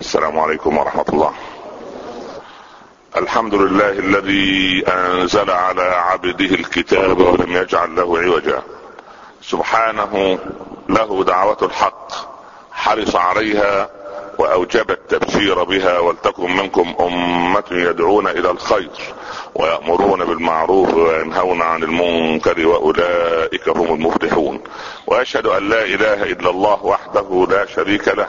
السلام عليكم ورحمة الله. الحمد لله الذي أنزل على عبده الكتاب ولم يجعل له عوجا. سبحانه له دعوة الحق حرص عليها وأوجب التبشير بها ولتكن منكم أمة يدعون إلى الخير ويأمرون بالمعروف وينهون عن المنكر وأولئك هم المفلحون. وأشهد أن لا إله إلا الله وحده لا شريك له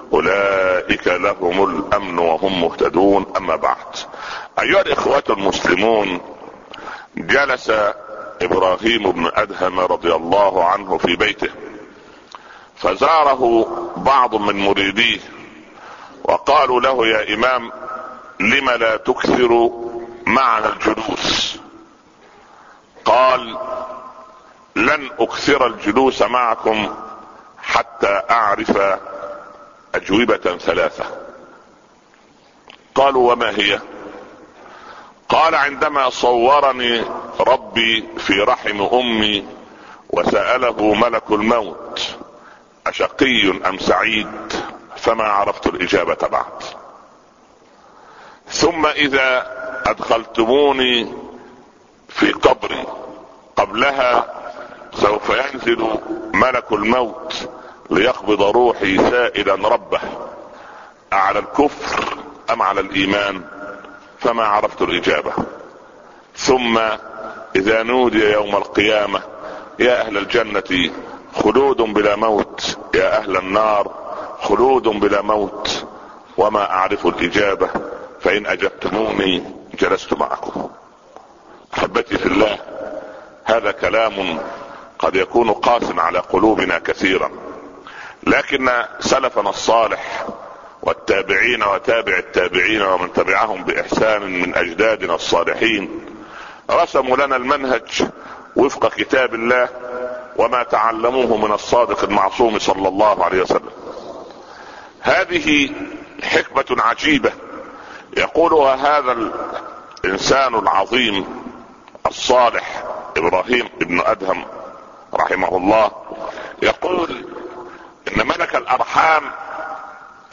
أولئك لهم الأمن وهم مهتدون. أما بعد أيها الإخوة المسلمون جلس إبراهيم بن أدهم رضي الله عنه في بيته فزاره بعض من مريديه وقالوا له يا إمام لم لا تكثر معنا الجلوس؟ قال لن أكثر الجلوس معكم حتى أعرف أجوبة ثلاثة. قالوا وما هي؟ قال عندما صورني ربي في رحم أمي وسأله ملك الموت أشقي أم سعيد؟ فما عرفت الإجابة بعد. ثم إذا أدخلتموني في قبري قبلها سوف ينزل ملك الموت ليقبض روحي سائلا ربه. أعلى الكفر أم على الإيمان؟ فما عرفت الإجابة. ثم إذا نودي يوم القيامة يا أهل الجنة خلود بلا موت. يا أهل النار خلود بلا موت. وما أعرف الإجابة فإن أجبتموني جلست معكم. أحبتي في الله هذا كلام قد يكون قاس على قلوبنا كثيرا. لكن سلفنا الصالح والتابعين وتابع التابعين ومن تبعهم بإحسان من أجدادنا الصالحين رسموا لنا المنهج وفق كتاب الله وما تعلموه من الصادق المعصوم صلى الله عليه وسلم. هذه حكمة عجيبة يقولها هذا الإنسان العظيم الصالح إبراهيم ابن أدهم رحمه الله. يقول إن ملك الأرحام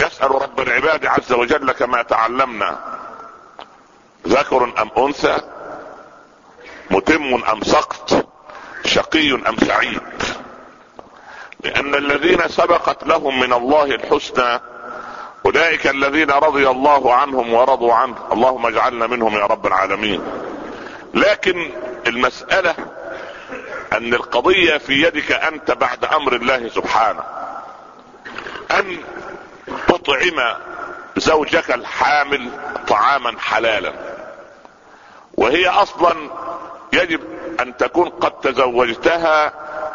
يسأل رب العباد عز وجل كما تعلمنا. ذكر أم أنثى؟ متم أم سقط؟ شقي أم سعيد؟ لأن الذين سبقت لهم من الله الحسنى أولئك الذين رضي الله عنهم ورضوا عنه. اللهم اجعلنا منهم يا رب العالمين. لكن المسألة أن القضية في يدك أنت بعد أمر الله سبحانه. أن تطعم زوجك الحامل طعاما حلالا. وهي أصلا يجب أن تكون قد تزوجتها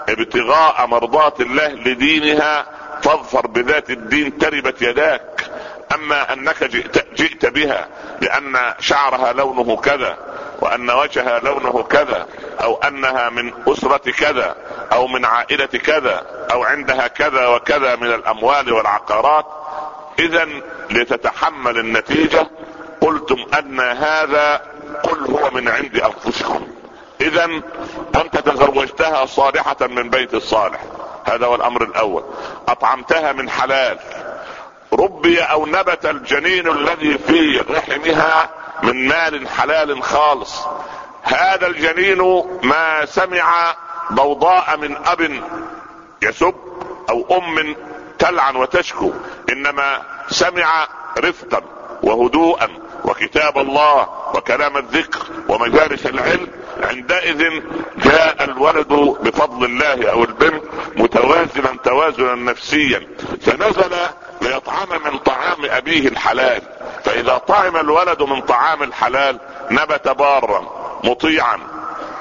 ابتغاء مرضات الله لدينها فاظفر بذات الدين تربت يداك. أما أنك جئت, جئت بها لأن شعرها لونه كذا وأن وجهها لونه كذا أو أنها من أسرة كذا أو من عائلة كذا أو عندها كذا وكذا من الأموال والعقارات. اذا لتتحمل النتيجة قلتم أن هذا قل هو من عند أنفسكم. اذا أنت تزوجتها صالحة من بيت الصالح. هذا هو الأمر الأول. أطعمتها من حلال. ربي أو نبت الجنين الذي في رحمها من مال حلال خالص. هذا الجنين ما سمع ضوضاء من أب يسب أو أم تلعن وتشكو إنما سمع رفقا وهدوءا وكتاب الله وكلام الذكر ومجالس العلم. عندئذ جاء الولد بفضل الله أو البنت متوازنا توازنا نفسيا. فنزل ليطعم من طعام أبيه الحلال. فإذا طعم الولد من طعام الحلال نبت بارا مطيعا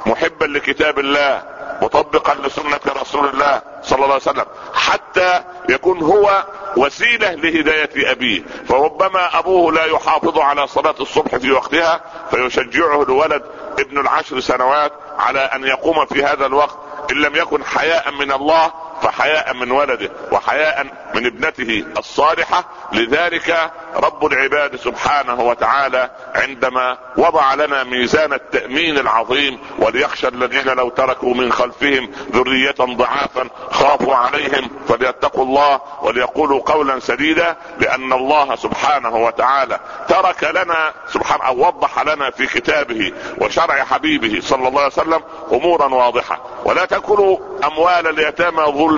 محبا لكتاب الله مطبقا لسنة رسول الله صلى الله عليه وسلم حتى يكون هو وسيلة لهداية أبيه. فربما أبوه لا يحافظ على صلاة الصبح في وقتها فيشجعه الولد ابن العشر سنوات على أن يقوم في هذا الوقت إن لم يكن حياء من الله فحياء من ولده وحياء من ابنته الصالحة. لذلك رب العباد سبحانه وتعالى عندما وضع لنا ميزان التأمين العظيم وليخشى الذين لو تركوا من خلفهم ذرية ضعافا خافوا عليهم فليتقوا الله وليقولوا قولا سديدا لأن الله سبحانه وتعالى ترك لنا سبحانه أو وضح لنا في كتابه وشرع حبيبه صلى الله عليه وسلم امورا واضحة. ولا تأكلوا أموال اليتامى ظلما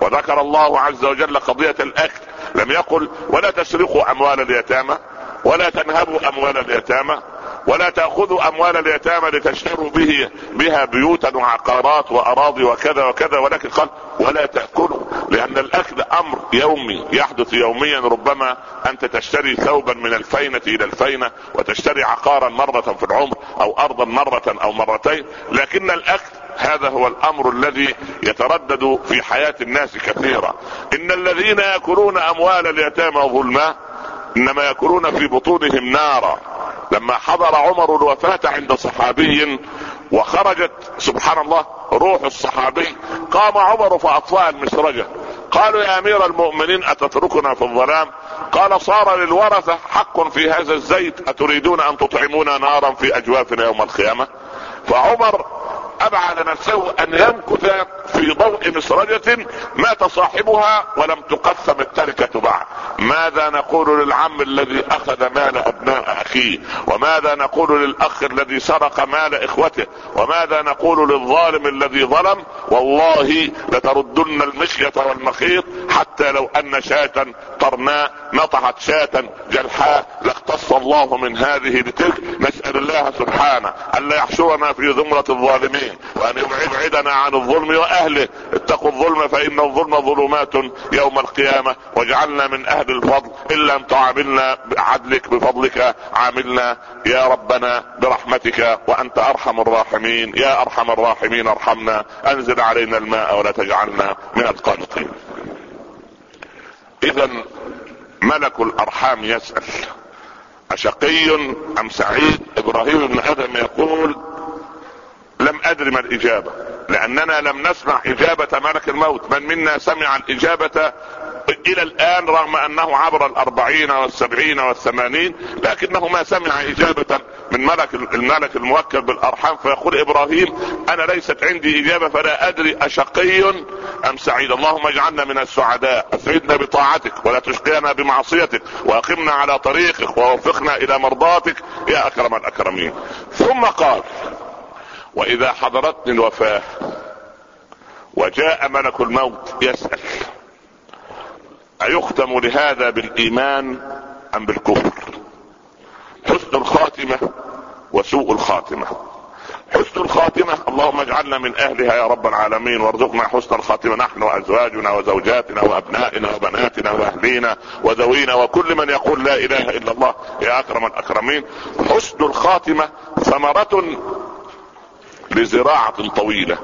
وذكر الله عز وجل قضية الأكل. لم يقل ولا تسرقوا أموال اليتامى ولا تنهبوا أموال اليتامى ولا تأخذوا أموال اليتامى لتشتروا به بها بيوتا وعقارات وأراضي وكذا وكذا. ولكن قال ولا تأكلوا لأن الأكل أمر يومي يحدث يوميا ربما أنت تشتري ثوبا من الفينة إلى الفينة وتشتري عقارا مرة في العمر أو ارضا مرة أو مرتين. لكن الأكل هذا هو الأمر الذي يتردد في حياة الناس كثيرا. إن الذين يأكلون أموال اليتامى ظلما إنما يأكلون في بطونهم نارا. لما حضر عمر الوفاة عند صحابي وخرجت سبحان الله روح الصحابي قام عمر فاطفأ المسرجة. قالوا يا أمير المؤمنين أتتركنا في الظلام؟ قال صار للورثة حق في هذا الزيت أتريدون أن تطعمونا نارا في أجوافنا يوم القيامة؟ فعمر أبعد نفسه أن يمكث في ضوء مسرجة مات صاحبها ولم تقسم التركة بعد. ماذا نقول للعم الذي أخذ مال أبناء أخيه؟ وماذا نقول للأخ الذي سرق مال إخوته؟ وماذا نقول للظالم الذي ظلم؟ والله لتردن المشية والمخيط حتى لو أن شاة قرناء نطحت شاة جلحاء لاختص الله من هذه لتلك. نسأل الله سبحانه الا يحشرنا في زمرة الظالمين. وأن يبعدنا عن الظلم وأهله. اتقوا الظلم فإن الظلم ظلمات يوم القيامة واجعلنا من أهل الفضل. إن تعاملنا بعدلك بفضلك عاملنا يا ربنا برحمتك وأنت أرحم الراحمين. يا أرحم الراحمين ارحمنا. أنزل علينا الماء ولا تجعلنا من القانطين. اذا ملك الأرحام يسأل أشقي أم سعيد؟ إبراهيم بن آدم يقول لم أدر ما الإجابة. لأننا لم نسمع إجابة ملك الموت. من منا سمع الإجابة إلى الآن رغم أنه عبر الأربعين والسبعين والثمانين لكنه ما سمع إجابة من ملك الملك الموكل بالأرحام فيقول إبراهيم أنا ليست عندي إجابة فلا أدري أشقي أم سعيد. اللهم اجعلنا من السعداء. أسعدنا بطاعتك ولا تشقينا بمعصيتك وأقمنا على طريقك ووفقنا إلى مرضاتك يا أكرم الأكرمين. ثم قال وإذا حضرتني الوفاة وجاء ملك الموت يسأل ايختم لهذا بالإيمان أم بالكفر؟ حسن الخاتمة وسوء الخاتمة. حسن الخاتمة اللهم اجعلنا من أهلها يا رب العالمين وارزقنا حسن الخاتمة نحن وأزواجنا وزوجاتنا وأبنائنا وبناتنا وأهلينا وذوينا وكل من يقول لا إله إلا الله يا أكرم الأكرمين. حسن الخاتمة ثمرة لزراعة طويلة.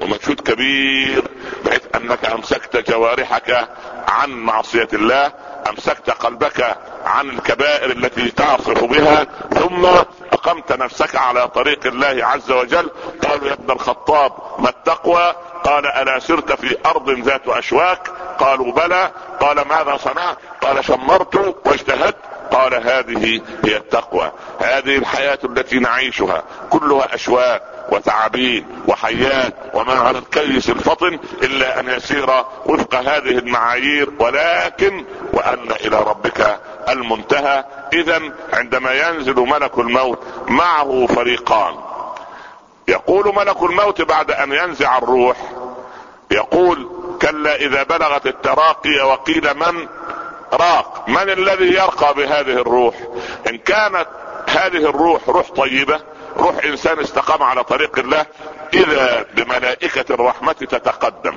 ومجهود كبير بحيث أنك أمسكت جوارحك عن معصية الله أمسكت قلبك عن الكبائر التي تعصف بها ثم أقمت نفسك على طريق الله عز وجل. قالوا يا ابن الخطاب ما التقوى؟ قال ألا سرت في أرض ذات أشواك؟ قالوا بلى. قال ماذا صنعت؟ قال شمرت واجتهدت. قال هذه هي التقوى. هذه الحياة التي نعيشها. كلها أشواك وتعابين وحيات وما على الكيس الفطن إلا أن يسير وفق هذه المعايير. ولكن وأن إلى ربك المنتهى. إذا عندما ينزل ملك الموت معه فريقان. يقول ملك الموت بعد أن ينزع الروح يقول كلا إذا بلغت التراقي وقيل من؟ راق. من الذي يرقى بهذه الروح؟ إن كانت هذه الروح روح طيبة روح إنسان استقام على طريق الله إذا بملائكة الرحمة تتقدم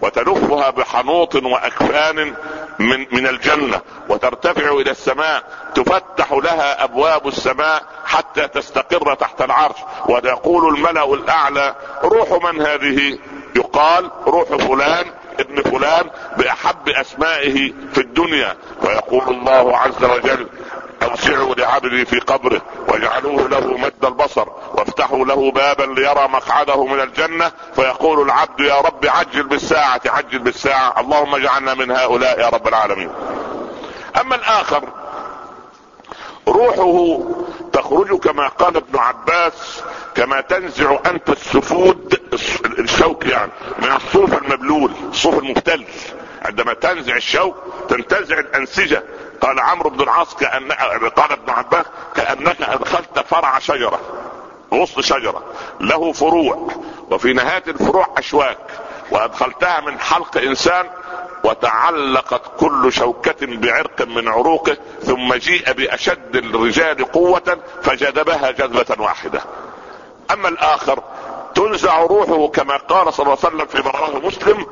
وتلفها بحنوط وأكفان من من الجنة وترتفع إلى السماء تفتح لها أبواب السماء حتى تستقر تحت العرش ويقول الملأ الأعلى روح من هذه؟ يقال روح فلان ابن فلان بأحب أسمائه في الدنيا. فيقول الله عز وجل اوسعوا لعبدي في قبره واجعلوه له مد البصر وافتحوا له بابا ليرى مقعده من الجنة. فيقول العبد يا رب عجل بالساعة عجل بالساعة. اللهم اجعلنا من هؤلاء يا رب العالمين. أما الآخر روحه تخرج كما قال ابن عباس كما تنزع أنت السفود الشوك يعني من الصوف المبلول الصوف المبتل عندما تنزع الشوك تنتزع الأنسجة. قال عمرو بن العاص كأن قال ابن عباس كأنك أدخلت فرع شجرة غصن شجرة له فروع. وفي نهاية الفروع أشواك. وأدخلتها من حلق إنسان وتعلقت كل شوكة بعرق من عروقه ثم جيء بأشد الرجال قوة فجذبها جذبة واحدة. أما الآخر تنزع روحه كما قال صلى الله عليه وسلم في رواه مسلم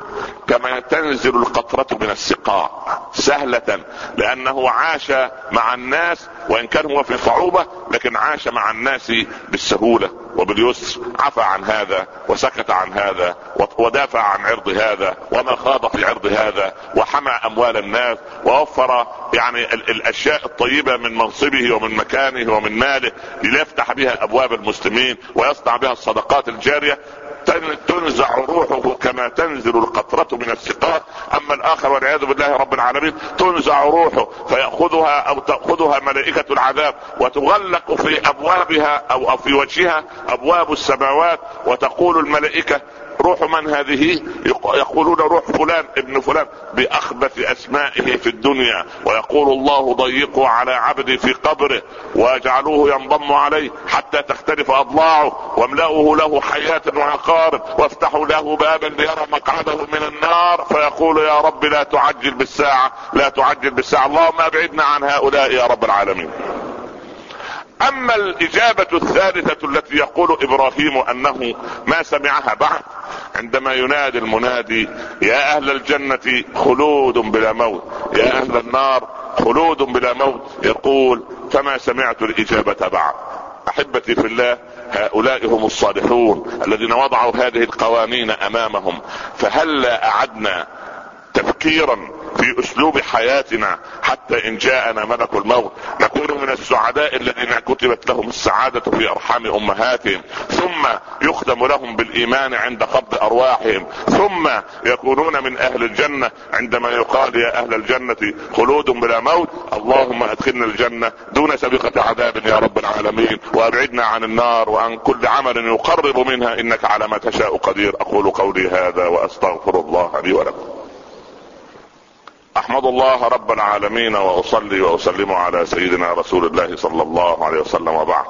كما تنزل القطرة من السقاء سهلة لأنه عاش مع الناس وإن كان هو في صعوبة لكن عاش مع الناس بالسهولة. وباليسر عفى عن هذا وسكت عن هذا ودافع عن عرض هذا وما خاض في عرض هذا وحمى أموال الناس ووفر يعني الأشياء الطيبة من منصبه ومن مكانه ومن ماله ليفتح بها أبواب المسلمين ويصنع بها الصدقات الجارية تنزع روحه كما تنزل القطرة من السقاء أما الآخر والعياذ بالله رب العالمين تنزع روحه فيأخذها أو تأخذها ملائكة العذاب وتغلق في أبوابها أو في وجهها أبواب السماوات وتقول الملائكة روح من هذه؟ يقولون روح فلان ابن فلان بأخبث أسمائه في الدنيا ويقول الله ضيقوا على عبدي في قبره واجعلوه ينضم عليه حتى تختلف أضلاعه واملأوه له حياة وعقارب وافتحوا له بابا ليرى مقعده من النار فيقول يا رب لا تعجل بالساعة لا تعجل بالساعة اللهم أبعدنا عن هؤلاء يا رب العالمين. أما الإجابة الثالثة التي يقول إبراهيم أنه ما سمعها بعد عندما ينادي المنادي يا أهل الجنة خلود بلا موت. يا أهل النار خلود بلا موت. يقول فما سمعت الإجابة بعد. أحبتي في الله هؤلاء هم الصالحون الذين وضعوا هذه القوانين أمامهم. فهل أعدنا تفكيرا في أسلوب حياتنا حتى إن جاءنا ملك الموت. نكون من السعداء الذين كتبت لهم السعادة في أرحام أمهاتهم. ثم يختم لهم بالإيمان عند قبض أرواحهم. ثم يكونون من أهل الجنة. عندما يقال يا أهل الجنة خلود بلا موت اللهم أدخلنا الجنة دون سابقة عذاب يا رب العالمين. وأبعدنا عن النار وعن كل عمل يقرب منها. إنك على ما تشاء قدير. أقول قولي هذا وأستغفر الله لي ولكم. أحمد الله رب العالمين وأصلي وأسلم على سيدنا رسول الله صلى الله عليه وسلم وبعد.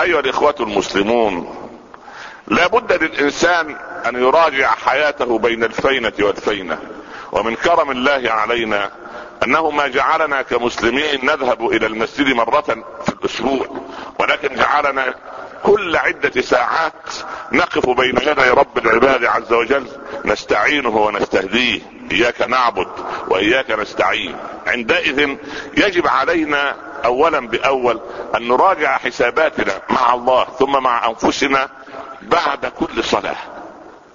أيها الإخوة المسلمون لا بد للإنسان أن يراجع حياته بين الفينة والفينة. ومن كرم الله علينا أنه ما جعلنا كمسلمين نذهب إلى المسجد مرة في الأسبوع ولكن جعلنا كل عدة ساعات نقف بين يدي رب العباد عز وجل نستعينه ونستهديه. إياك نعبد وإياك نستعين. عندئذ يجب علينا اولا بأول أن نراجع حساباتنا مع الله ثم مع أنفسنا بعد كل صلاة.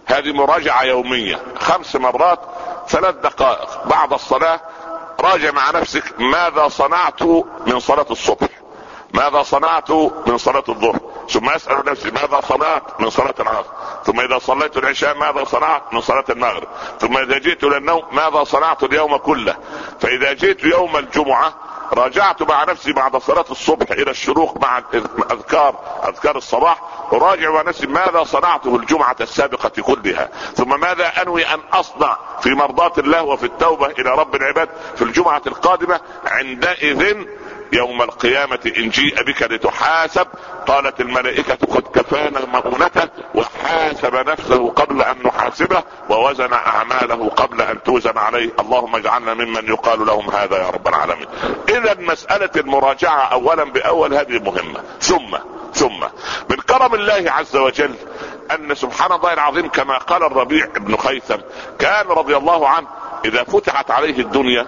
هذه مراجعة يومية. خمس مرات ثلاث دقائق. بعد الصلاة راجع مع نفسك ماذا صنعت من صلاة الصبح. ماذا صنعت من صلاة الظهر؟ ثم أسأل نفسي ماذا صنعت من صلاة العصر؟ ثم إذا صليت العشاء ماذا صنعت من صلاة المغرب؟ ثم إذا جئت إلى النوم ماذا صنعت اليوم كله؟ فإذا جئت يوم الجمعة راجعت مع نفسي بعد صلاة الصبح إلى الشروق مع اذكار أذكار الصباح أراجع مع نفسي ماذا صنعته الجمعة السابقة كلها. ثم ماذا أنوي أن أصنع في مرضاة الله وفي التوبة إلى رب العباد في الجمعة القادمة؟ عندئذ يوم القيامة إن جيء بك لتحاسب قالت الملائكة قد كفانا مؤونته وحاسب نفسه قبل أن نحاسبه ووزن أعماله قبل أن توزن عليه. اللهم اجعلنا ممن يقال لهم هذا يا رب العالمين. إذا مسألة المراجعة اولا بأول هذه مهمة. ثم ثم من كرم الله عز وجل أن سبحان الله العظيم كما قال الربيع بن خيثم كان رضي الله عنه إذا فتحت عليه الدنيا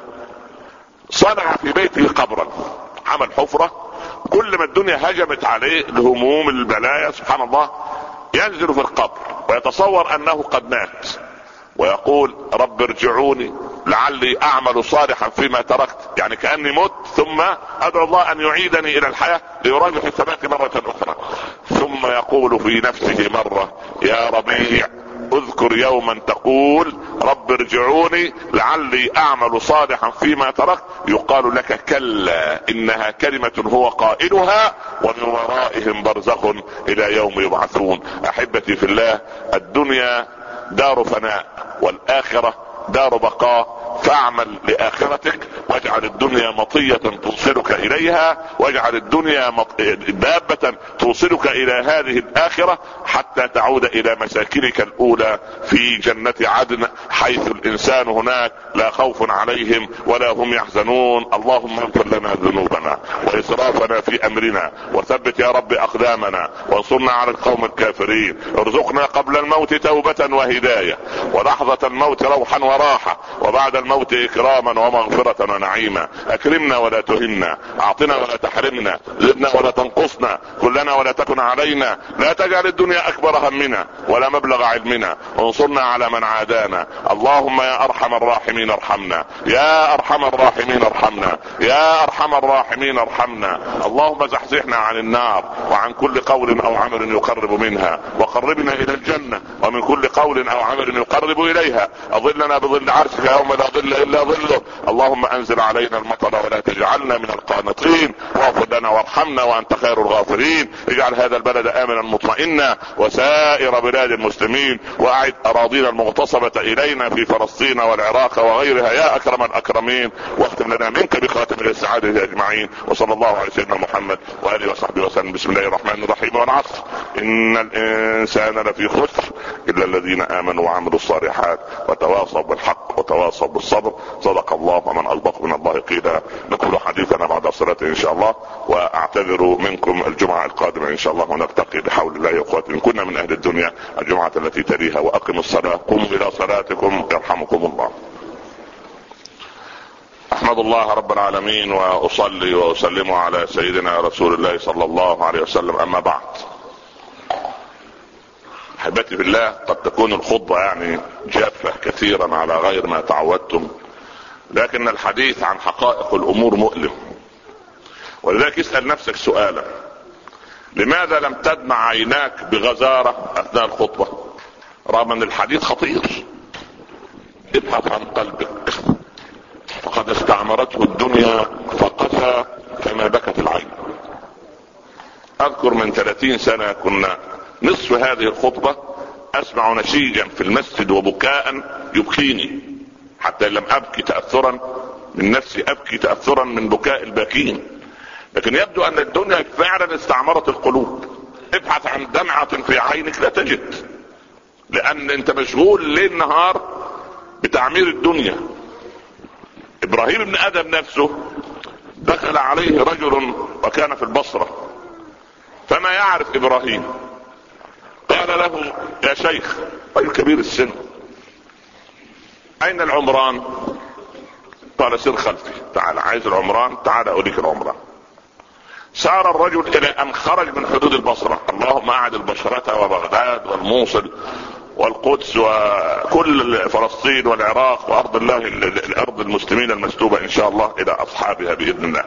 صنع في بيته قبرا. عمل حفرة كل ما الدنيا هجمت عليه الهموم البلايا سبحان الله ينزل في القبر ويتصور أنه قد مات ويقول رب ارجعوني لعلي أعمل صالحا فيما تركت يعني كأني مت ثم أدعو الله أن يعيدني إلى الحياة ليراجع الثبات مرة أخرى ثم يقول في نفسه مرة يا ربيع اذكر يوما تقول رب ارجعوني لعلي اعمل صالحا فيما تركت. يقال لك كلا إنها كلمة هو قائلها ومن ورائهم برزخ إلى يوم يبعثون. أحبتي في الله الدنيا دار فناء والآخرة دار بقاء. فاعمل لآخرتك واجعل الدنيا مطية توصلك إليها واجعل الدنيا مط... دابة توصلك إلى هذه الآخرة حتى تعود إلى مساكنك الأولى في جنة عدن حيث الإنسان هناك لا خوف عليهم ولا هم يحزنون. اللهم اغفر لنا ذنوبنا وإسرافنا في أمرنا وثبت يا رب أقدامنا وانصرنا على القوم الكافرين. ارزقنا قبل الموت توبة وهداية ولحظة الموت روحا وراحة وبعد الموت إكراما ومغفرة ونعيما. أكرمنا ولا تهنا. أعطنا ولا تحرمنا. زدنا ولا تنقصنا. كلنا ولا تكن علينا. لا تجعل الدنيا أكبر همنا ولا مبلغ علمنا. وانصرنا على من عادانا. اللهم يا أرحم الراحمين ارحمنا. يا أرحم الراحمين ارحمنا. يا أرحم الراحمين ارحمنا. اللهم زحزحنا عن النار وعن كل قول أو عمل يقرب منها. وقربنا إلى الجنة. ومن كل قول أو عمل يقرب إليها. أظلنا بظل عرشك يوم لا ظل إلا ظله. اللهم أنزل علينا المطر ولا تجعلنا من القانطين. واغفر لنا وارحمنا وأنت خير الغافرين. اجعل هذا البلد آمنا مطمئنا وسائر بلاد المسلمين. وأعد اراضينا المغتصبة إلينا في فلسطين والعراق وغيرها يا أكرم الأكرمين. واختم لنا منك بخاتم السعادة أجمعين. وصلى الله على سيدنا محمد وآله وصحبه وسلم. بسم الله الرحمن الرحيم والعصر. إن الإنسان لفي خسر إلا الذين آمنوا وعملوا الصالحات وتواصوا بالحق وتواصوا بالصبر. صدق الله ومن اصدق من الله قيلا. نكمل حديثنا بعد الصلاة إن شاء الله وأعتذر منكم الجمعة القادمة إن شاء الله ونلتقي بحول الله واخواتي إن كنا من أهل الدنيا الجمعة التي تليها واقم الصلاة قوموا إلى صلاتكم يرحمكم الله. أحمد الله رب العالمين وأصلي وأسلم على سيدنا رسول الله صلى الله عليه وسلم. أما بعد احبتي في الله قد تكون الخطبة يعني جافة كثيرا على غير ما تعودتم. لكن الحديث عن حقائق الأمور مؤلم. ولذلك اسأل نفسك سؤالا. لماذا لم تدمع عيناك بغزارة أثناء الخطبة؟ رغم أن الحديث خطير. ابحث عن قلبك. فقد استعمرته الدنيا فقسى كما بكت العين. أذكر من ثلاثين سنة كنا نصف هذه الخطبة أسمع نشيجا في المسجد وبكاء يبكيني حتى لم أبكي تأثرا من نفسي أبكي تأثرا من بكاء الباكين. لكن يبدو أن الدنيا فعلا استعمرت القلوب. ابحث عن دمعة في عينك لا تجد لأن أنت مشغول ليل نهار بتعمير الدنيا. إبراهيم بن آدم نفسه دخل عليه رجل وكان في البصرة. فما يعرف إبراهيم؟ قال له يا شيخ رجل كبير السن؟ أين العمران؟ قال سر خلفي. تعال عايز العمران؟ تعال اوريك العمران. سار الرجل إلى أن خرج من حدود البصرة. اللهم أعد البشرة وبغداد والموصل والقدس وكل فلسطين والعراق وأرض الله الأرض المسلمين المسلوبة إن شاء الله إلى أصحابها بإذن الله.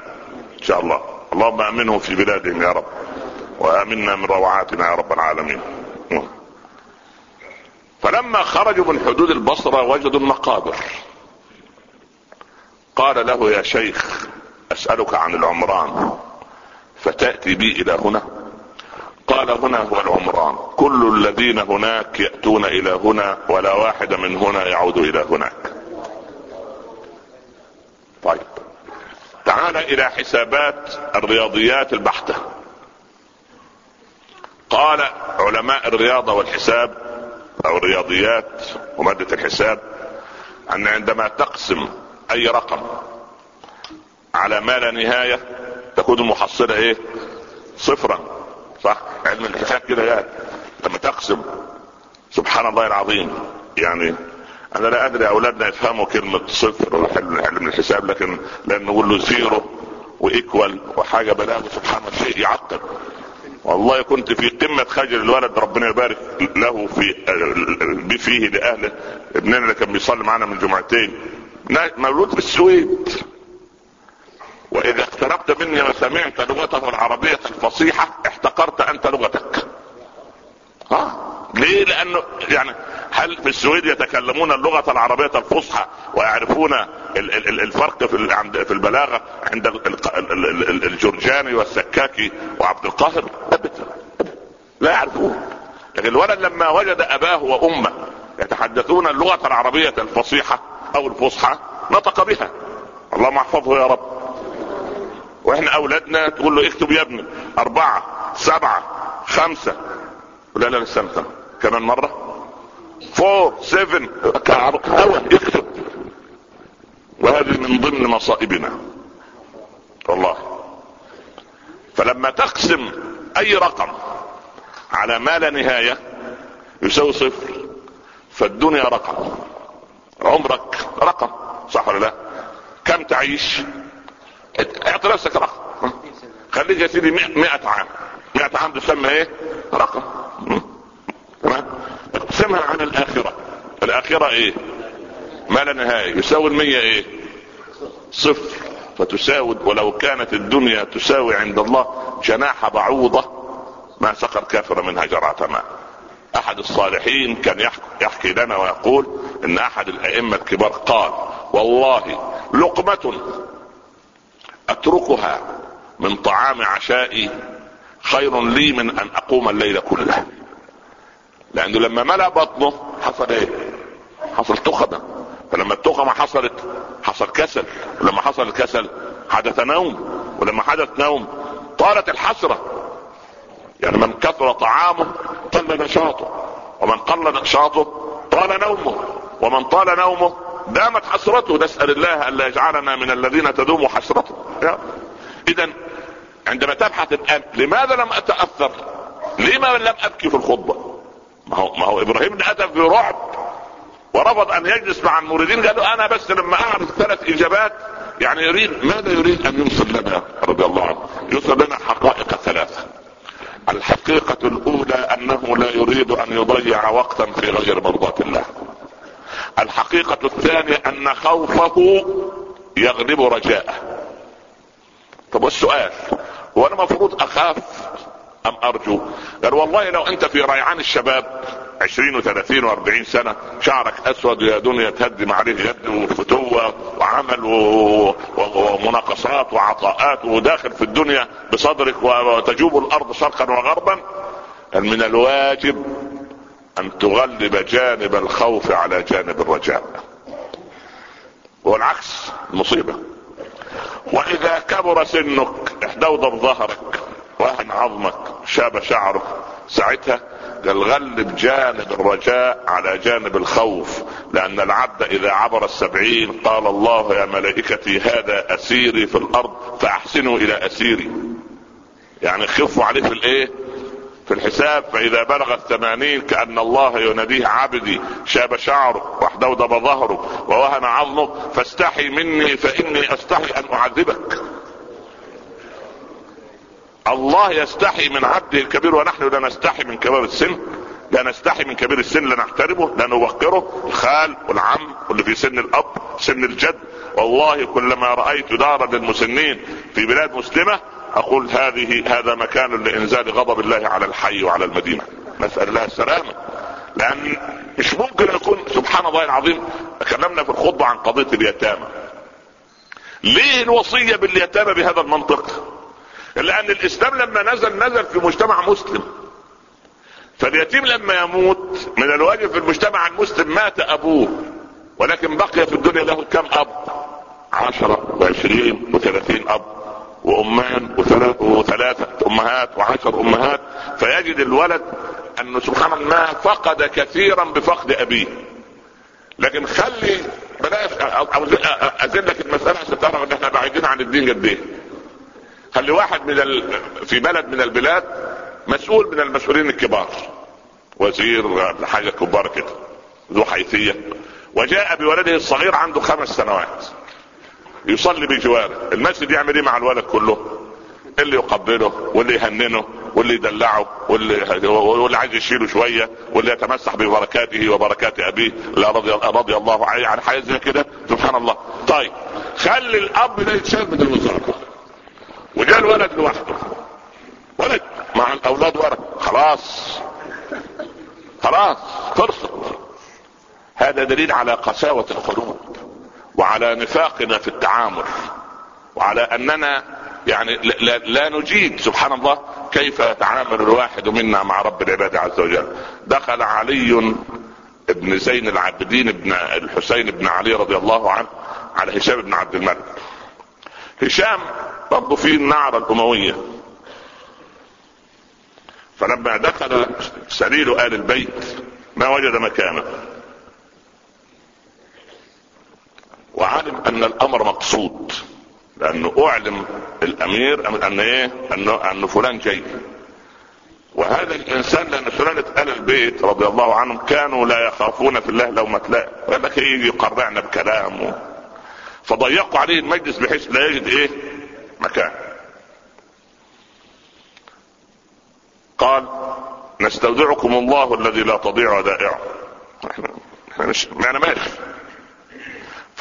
إن شاء الله. اللهم آمنهم في بلادهم يا رب وآمنا من روعاتنا يا رب العالمين. فلما خرجوا من حدود البصرة وجدوا المقابر. قال له يا شيخ أسألك عن العمران. فتأتي بي إلى هنا. قال هنا هو العمران. كل الذين هناك يأتون إلى هنا ولا واحد من هنا يعود إلى هناك. طيب. تعال إلى حسابات الرياضيات البحتة قال علماء الرياضة والحساب أو الرياضيات ومادة الحساب أن عندما تقسم أي رقم على ما لا نهاية تكون المحصلة إيه؟ صفرا صح؟ علم الحساب كده يعني. لما تقسم سبحان الله العظيم يعني أنا لا أدري أولادنا يفهموا كلمة صفر علم الحساب لكن لأن نقول له zero و equal وحاجة بلاغه سبحان الله شيء يعقد والله كنت في قمة خجل الولد ربنا يبارك له في فيه لأهله. ابننا اللي كان بيصلي معانا من جمعتين. مولود في السويد. وإذا اقتربت مني وسمعت لغته العربية الفصيحة احتقرت أنت لغتك. ها؟ ليه؟ لأنه يعني هل في السويد يتكلمون اللغة العربية الفصحى ويعرفون الفرق في في البلاغة عند الجرجاني والسكاكي وعبد القاهر؟ أبدا. لا يعرفون. لكن الولد لما وجد أباه وأمه يتحدثون اللغة العربية الفصيحة أو الفصحى نطق بها. اللهم احفظه يا رب. وإحنا أولادنا تقول له اكتب يا ابني. أربعة سبعة خمسة. لا لا استنى كمان مرة. فور سيفن اول اكتب وهذه من ضمن مصائبنا. والله. فلما تقسم أي رقم على ما لا نهاية يساوي صفر فالدنيا رقم. عمرك رقم صح ولا لا؟ كم تعيش؟ اعطي نفسك رقم. خليك يا سيدي 100 عام. 100 عام تسمى إيه؟ رقم. اقسمها عن الآخرة. الآخرة إيه؟ ما لا نهاية. يساوي المية إيه؟ صفر. فتساوي ولو كانت الدنيا تساوي عند الله جناح بعوضة ما سقر كافر منها جرعة ماء. أحد الصالحين كان يحكي لنا ويقول إن أحد الأئمة الكبار قال والله لقمة أتركها من طعام عشائي خير لي من أن أقوم الليل كله. لأنه لما ملأ بطنه حصل إيه؟ حصل تخمة. فلما التخمة حصلت حصل كسل. ولما حصل الكسل حدث نوم. ولما حدث نوم طالت الحسرة. يعني من كثر طعامه قل نشاطه. ومن قل نشاطه طال نومه. ومن طال نومه دامت حسرته. نسأل الله الا يجعلنا من الذين تدوم حسرته. اذا عندما تبحث الآن لماذا لم أتأثر؟ لما لم أبكي في الخطبة؟ ما هو ما هو إبراهيم اتى برعب ورفض أن يجلس مع المريدين قالوا أنا بس لما أعرف ثلاث إجابات يعني يريد ماذا يريد أن يوصل لنا؟ رضي الله عنه. يوصل لنا حقائق ثلاثة. الحقيقة الأولى أنه لا يريد أن يضيع وقتا في غير مرضاة الله. الحقيقة الثانية أن خوفه يغلب رجاءه. طب والسؤال؟ هو أنا المفروض اخاف ام ارجو؟ قال والله لو انت في ريعان الشباب عشرين وثلاثين واربعين سنة شعرك أسود يا دنيا تهدم عليه يد وفتوة وعمل ومناقصات وعطاءات وداخل في الدنيا بصدرك وتجوب الأرض شرقا وغربا؟ من الواجب أن تغلب جانب الخوف على جانب الرجاء. والعكس مصيبة. وإذا كبر سنك احدوضب ظهرك وهن عظمك شاب شعرك. ساعتها قال غلب جانب الرجاء على جانب الخوف لأن العبد إذا عبر السبعين قال الله يا ملائكتي هذا أسيري في الأرض فأحسنوا إلى أسيري. يعني خفوا عليه في الإيه؟ في الحساب فإذا بلغ الثمانين كأن الله يناديه عبدي شاب شعرك واحدودب ظهرك ووهن عظمك فاستحي مني فإني أستحي أن أعذبك. الله يستحي من عبده الكبير ونحن لا نستحي من كبار السن. لا نستحي من كبير السن لا نحترمه لا نوقره. الخال والعم واللي في سن الأب سن الجد. والله كلما رأيت دارا للمسنين في بلاد مسلمة أقول هذه هذا مكان لإنزال غضب الله على الحي وعلى المدينة. نسال الله السلامه لأن مش ممكن يكون سبحان الله العظيم تكلمنا في الخطبة عن قضية اليتامى. ليه الوصية باليتامى بهذا المنطق؟ لأن الإسلام لما نزل نزل في مجتمع مسلم. فاليتيم لما يموت من الواجب في المجتمع المسلم مات أبوه ولكن بقي في الدنيا له كم أب؟ عشرة وعشرين وثلاثين أب. وأمان وثلاثة أمهات وعشر أمهات فيجد الولد انه سبحان الله فقد كثيرا بفقد أبيه. لكن خلي بلاش ازل لك المسألة عشان تعرف إن إحنا بعيدين عن الدين قد إيه. خلي واحد من ال... في بلد من البلاد مسؤول من المسؤولين الكبار. وزير حاجة كبار كده ذو حيثية. وجاء بولده الصغير عنده خمس سنوات. يصلي بجواره المسجد يعمل إيه مع الولد كله؟ اللي يقبله واللي يهننه واللي يدلعه واللي واللي عايز يشيله شوية واللي يتمسح ببركاته وبركات أبيه. لا رضي رضي الله عنه. يعني حاجة زي كده؟ سبحان الله. طيب خلي الأب ده يتشال من الوزارة. وجاء الولد لوحده. ولد مع الأولاد ورا. خلاص. خلاص. خلصت هذا دليل على قساوة القلوب. وعلى نفاقنا في التعامل. وعلى أننا يعني لا, لا نجيد سبحان الله كيف يتعامل الواحد منا مع رب العباد عز وجل. دخل علي ابن زين العابدين بن الحسين بن علي رضي الله عنه على هشام بن عبد الملك. هشام برضه في النعرة الأموية. فلما دخل سليل آل البيت ما وجد مكانا وعلم أن الأمر مقصود. لأنه أعلم الأمير ان إيه؟ انه أن فلان جاي وهذا الإنسان لأن سلالة ال البيت رضي الله عنهم كانوا لا يخافون في الله لومة لائم لك يجي يقرعنا بكلام. فضيقوا عليه المجلس بحيث لا يجد إيه؟ مكان. قال نستودعكم الله الذي لا تضيع ودائعه إحنا مش يعني ماشي.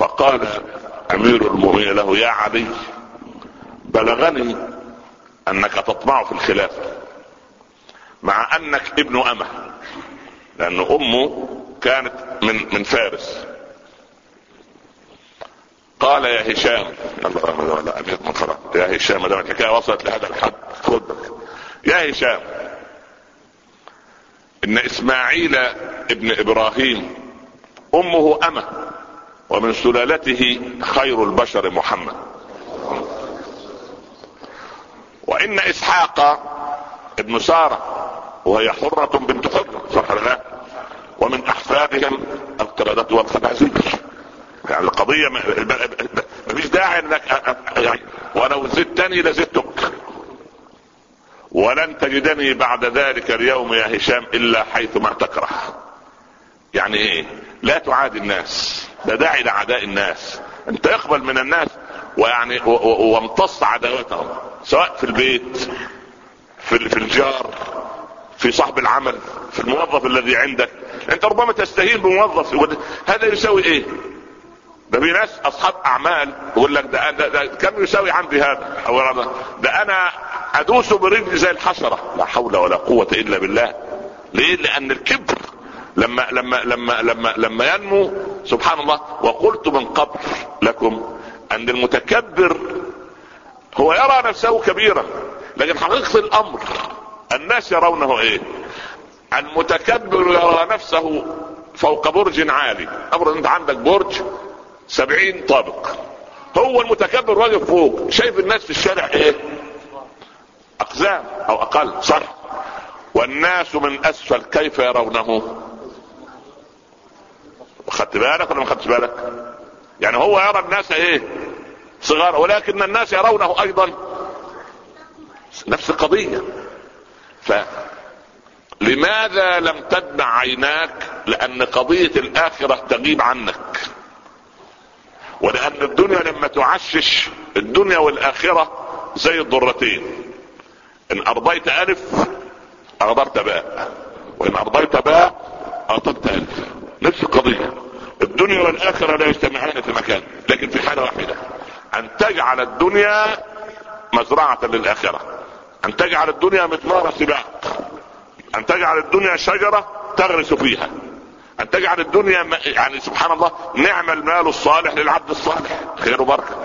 فقال أمير المؤمنين له يا علي بلغني أنك تطمع في الخلافه مع أنك ابن أمة لأن أمه كانت من من فارس. قال يا هشام لا من خلاص يا هشام ما الحكاية وصلت لهذا الحد خد يا هشام إن إسماعيل ابن إبراهيم أمه أمة ومن سلالته خير البشر محمد. وإن إسحاق ابن سارة وهي حرة بنت حرة صح لا؟ ومن أحفادهم القردة والخنازير. يعني القضية ما فيش داعي انك يعني ولو زدتني لزدتك. ولن تجدني بعد ذلك اليوم يا هشام إلا حيث ما تكره. يعني إيه لا تعادي الناس لا داعي لعداء الناس انت اقبل من الناس ويعني وامتص عداوتهم سواء في البيت في في الجار في صاحب العمل في الموظف الذي عندك. أنت ربما تستهين بموظف هذا يساوي إيه؟ ده في ناس أصحاب أعمال يقول لك ده, ده, ده كم يساوي عندي هذا؟ أو ده أنا أدوس برجلي زي الحشرة. لا حول ولا قوة إلا بالله. ليه؟ لأن الكبر لما لما لما لما لما ينمو سبحان الله وقلت من قبل لكم أن المتكبر هو يرى نفسه كبيرا لكن حقيقة الأمر الناس يرونه إيه؟ المتكبر يرى نفسه فوق برج عالي. أمر أنت عندك برج سبعين طابق. هو المتكبر واقف فوق شايف الناس في الشارع إيه؟ أقزام أو أقل صح؟ والناس من أسفل كيف يرونه؟ خدت بالك ولا ما خدتش بالك؟ يعني هو يرى الناس إيه؟ صغار ولكن الناس يرونه أيضا نفس القضية. ف لماذا لم تدمع عيناك؟ لأن قضية الآخرة تغيب عنك. ولأن الدنيا لما تعشش الدنيا والآخرة زي الضرتين. إن أرضيت ألف أغدرت باء. وإن أرضيت باء أعطيت ألف. نفس القضية. الدنيا والآخرة لا يجتمعان في مكان لكن في حالة واحدة. أن تجعل الدنيا مزرعة للآخرة. أن تجعل الدنيا مضمار سباق. أن تجعل الدنيا شجرة تغرس فيها. أن تجعل الدنيا يعني سبحان الله نعم المال الصالح للعبد الصالح. خير بركه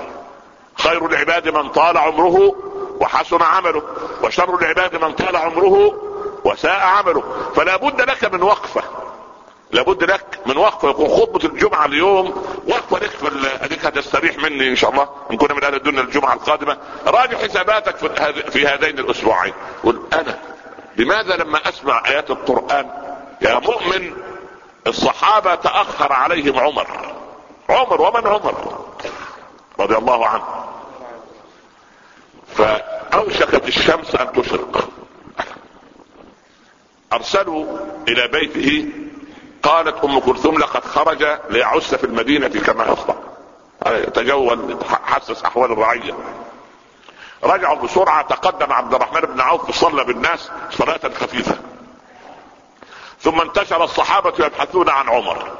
خير العباد من طال عمره وحسن عمله. وشر العباد من طال عمره وساء عمله. فلا بد لك من وقفة. لابد لك من وقفه يكون خطبة الجمعة اليوم وقفه لك في اديك هتستريح مني إن شاء الله إن كنا من أهل الدنيا الجمعة القادمة. راجع حساباتك في, هذين الأسبوعين. قل أنا لماذا لما أسمع آيات القرآن يا مؤمن الصحابة تأخر عليهم عمر؟ عمر ومن عمر؟ رضي الله عنه. فأوشكت الشمس أن تشرق. أرسلوا إلى بيته قالت أم كلثوم لقد خرج ليعس في المدينة كما يصنع يتجول يتحسس أحوال الرعية. رجعوا بسرعة تقدم عبد الرحمن بن عوف صلى بالناس صلاة خفيفة. ثم انتشر الصحابة يبحثون عن عمر.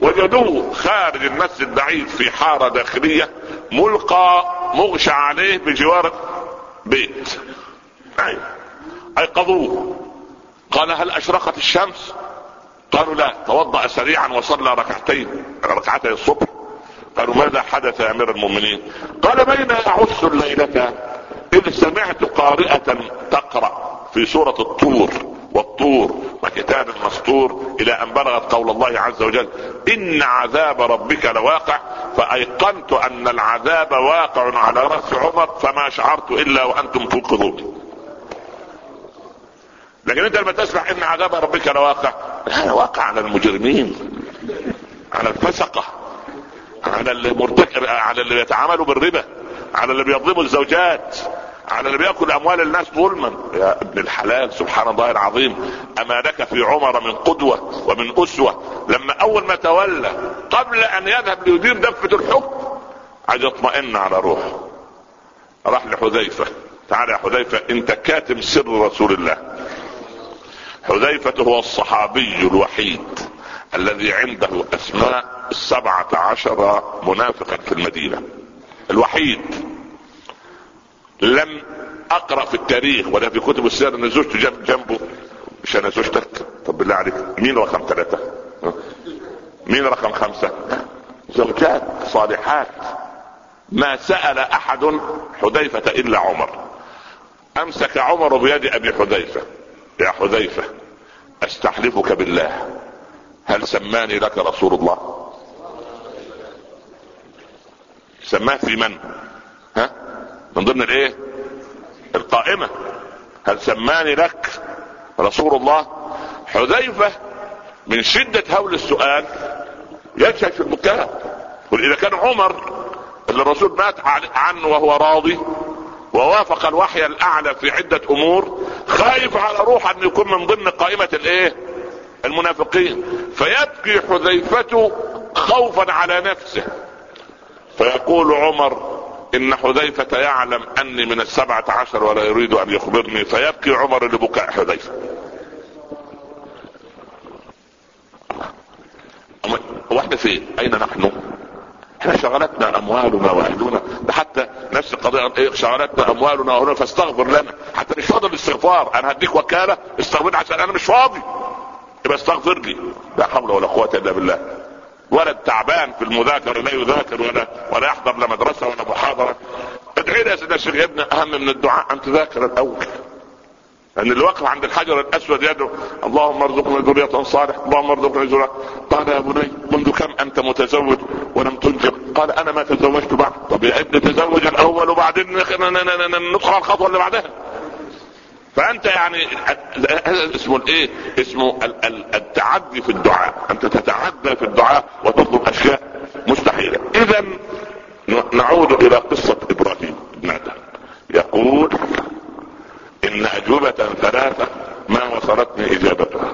وجدوه خارج المسجد بعيد في حارة داخلية ملقى مغشى عليه بجوار بيت. أيقظوه. قال هل أشرقت الشمس؟ قالوا لا توضأ سريعا وصلى ركعتين ركعتي الصبح. قالوا ماذا حدث يا أمير المؤمنين؟ قال بين اعس الليلة؟ إذ سمعت قارئة تقرأ في سورة الطور والطور وكتاب مسطور إلى أن بلغت قول الله عز وجل إن عذاب ربك لواقع. فأيقنت أن العذاب واقع على رأس عمر فما شعرت إلا وأنتم توقظون لكن انت لما تسمع ان عذاب ربك لواقع هذا واقع على المجرمين على الفسقة على اللي مرتكب على اللي بيتعاملوا بالربا على اللي بيظلموا الزوجات على اللي بيأكل أموال الناس ظلما. يا ابن الحلال سبحان الله العظيم. أما لك في عمر من قدوة ومن أسوة لما أول ما تولى قبل أن يذهب ليدير دفة الحكم عايز يطمئن على روحه. راح لحذيفة. تعال يا حذيفة أنت كاتم سر رسول الله. حذيفة هو الصحابي الوحيد الذي عنده أسماء السبعة عشر منافقا في المدينة. الوحيد. لم أقرأ في التاريخ ولا في كتب السير ان زوجته جنب جنبه. مش أنا زوجتك طب بالله عليك. مين رقم ثلاثة؟ مين رقم خمسة؟ زوجات صالحات. ما سأل أحد حذيفة إلا عمر. أمسك عمر بيد أبي حذيفة. يا حذيفة أستحلفك بالله. هل سماني لك رسول الله؟ سماه في من؟ ها؟ من ضمن الإيه؟ القائمة. هل سماني لك رسول الله؟ حذيفة من شدة هول السؤال يجهل في المكان. قل إذا كان عمر اللي الرسول مات عنه وهو راضي ووافق الوحي الأعلى في عدة أمور خايف على روح أن يكون من ضمن قائمة الإيه؟ المنافقين. فيبكي حذيفة خوفا على نفسه. فيقول عمر إن حذيفة يعلم أني من السبعة عشر ولا يريد أن يخبرني. فيبكي عمر لبكاء حذيفة. وإحنا فين أين نحن؟ إحنا شغلتنا أموالنا وأهلنا ده حتى نفس القضية إيه شغلتنا أموالنا وأهلنا فاستغفر لنا. حتى مش فاضي الاستغفار. أنا هديك وكالة استغفر عشان أنا مش فاضي. يبقى استغفر لي. لا حول ولا قوة إلا بالله. ولد تعبان في المذاكرة لا يذاكر ولا ولا يحضر لا مدرسة ولا محاضرة. ادعي لي يا سيدنا الشيخ يا ابني أهم من الدعاء أن تذاكر الأول. لأن اللي واقف عند الحجر الاسود يدعو اللهم ارزقنا ذرية صالح اللهم ارزقنا ذرية قال يا بني منذ كم انت متزوج ولم تنجب قال أنا ما تزوجت بعد طب يا ابني تزوج الأول وبعدين ندخل على الخطوه اللي بعدها فانت يعني هذا اسمه الايه اسمه التعدي في الدعاء انت تتعدى في الدعاء وتطلب اشياء مستحيله اذا نعود إلى قصه إبراهيم بن آدم يقول ان اجوبة ثلاثة ما وصلتني اجابتها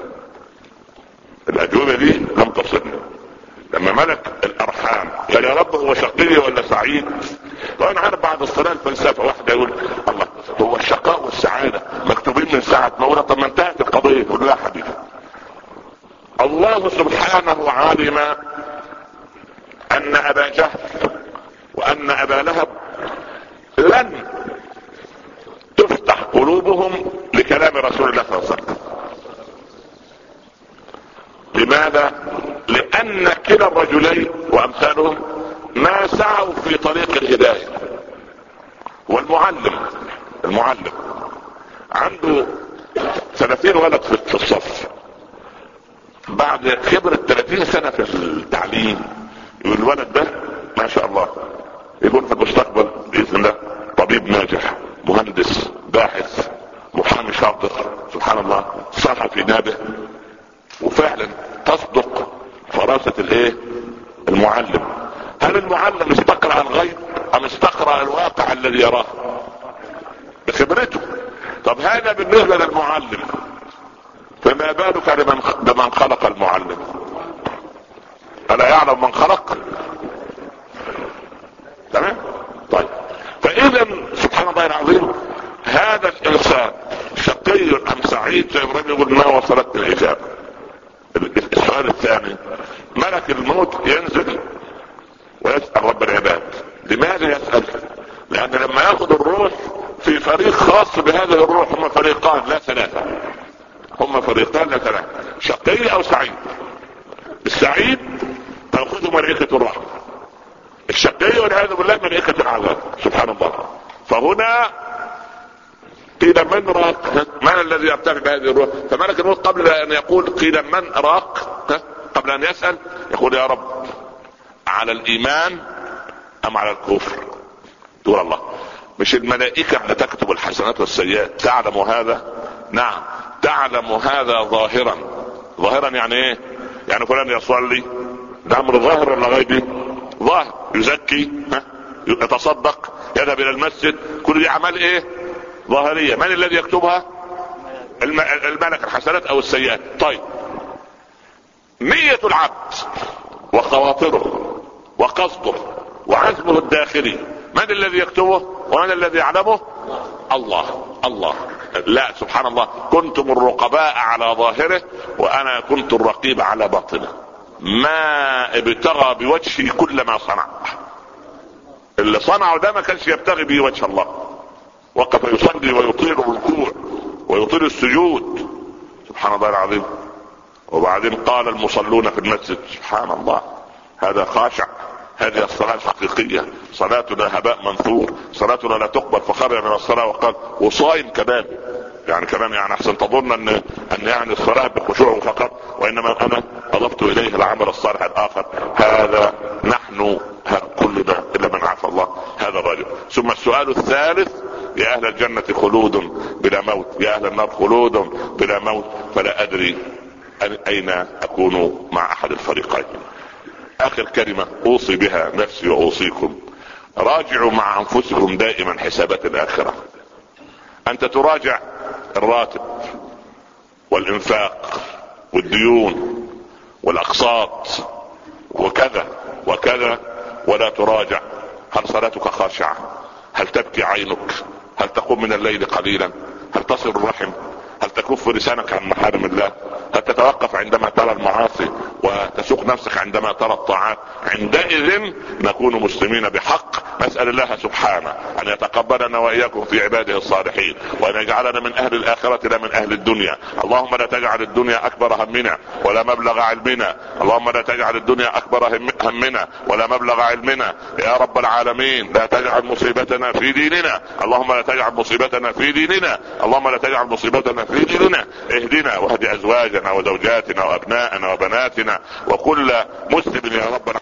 الاجوبة دي لم تصلني لما ملك الارحام قال يا رب هو شقي ولا سعيد وأنا عارف بعد الصلاه الفلسفه واحدة يقول الله هو الشقاء والسعاده مكتوبين من ساعه ما طب ما انتهت القضية يقول لا حبيبي الله سبحانه فعلا تصدق فراسة الايه؟ المعلم. هل المعلم استقرأ الغيب أم استقرأ الواقع الذي يراه؟ بخبرته. طب هذا بالنسبة للمعلم. فما بالك بمن خلق المعلم؟ ألا يعلم من خلق؟ تمام؟ طيب. فإذا سبحان الله العظيم هذا الإنسان شقي أم سعيد؟ إبراهيم يقول ما وصلتني الاجابه السؤال الثاني ملك الموت ينزل ويسأل رب العباد. لماذا يسأل؟ لأن لما يأخذ الروح في فريق خاص بهذه الروح هم فريقان لا ثلاثة. هم فريقان لا ثلاثة. شقي أو سعيد؟ السعيد تاخذه ملائكة الرحمه الشقي والعياذ بالله ملائكة العذاب سبحان الله. فهنا قيل من راق؟ من الذي يرتفع بهذه الروح؟ فملك الموت قبل أن يقول قيل من راق؟ قبل أن يسأل يقول يا رب على الإيمان أم على الكفر؟ تقول الله. مش الملائكة اللي تكتب الحسنات والسيئات. تعلم هذا؟ نعم. تعلم هذا ظاهرا. ظاهرا يعني إيه؟ يعني فلان يصلي. ده أمر ظاهر ولا غيبي؟ ظاهر. يزكي ها؟ يتصدق يذهب إلى المسجد. كل دي أعمال إيه؟ ظاهرية. من الذي يكتبها؟ الملك الحسنات أو السيئات؟ طيب. نية العبد وخواطره وقصده وعزمه الداخلي. من الذي يكتبه ومن الذي يعلمه؟ الله. الله. لا سبحان الله. كنتم الرقباء على ظاهره وأنا كنت الرقيب على باطنه. ما ابتغى بوجهي كل ما صنع. اللي صنعه ده ما كانش يبتغي به وجه الله. وقف يصلي ويطيل الركوع ويطيل السجود. سبحان الله العظيم. وبعدين قال المصلون في المسجد سبحان الله هذا خاشع. هذه الصلاة الحقيقية. صلاتنا هباء منثور. صلاتنا لا تقبل. فخرج من الصلاة وقال وصايم كمان. يعني كمان يعني أحسن. تظن ان أن يعني الصلاة بخشوع فقط وإنما أنا اضفت إليه العمل الصالح الآخر. هذا نحن كلنا إلا من عفى الله. هذا الرجل. ثم السؤال الثالث يا أهل الجنة خلود بلا موت يا أهل النار خلود بلا موت فلا أدري أين أكون مع أحد الفريقين. آخر كلمة أوصي بها نفسي وأوصيكم. راجعوا مع أنفسكم دائما حسابات الآخرة. أنت تراجع الراتب والإنفاق والديون والأقساط وكذا وكذا ولا تراجع. هل صلاتك خاشعة؟ هل تبكي عينك؟ هل تقوم من الليل قليلا؟ هل تصل الرحم؟ هل تكف لسانك عن محارم الله؟ هل تتوقف عندما ترى المعاصي وتسوق نفسك عندما ترى الطاعات. عندئذ نكون مسلمين بحق. نسأل الله سبحانه أن يتقبلنا وإياكم في عباده الصالحين وأن يجعلنا من أهل الآخرة لا من أهل الدنيا. اللهم لا تجعل الدنيا أكبر همنا ولا مبلغ علمنا. اللهم لا تجعل الدنيا أكبر همنا ولا مبلغ علمنا. يا رب العالمين لا تجعل مصيبتنا في ديننا. اللهم لا تجعل مصيبتنا في ديننا. اللهم لا تجعل مصيبتنا في ديننا. اهدنا واهد ازواجنا وزوجاتنا وابنائنا وبناتنا وكل مسلم يا رب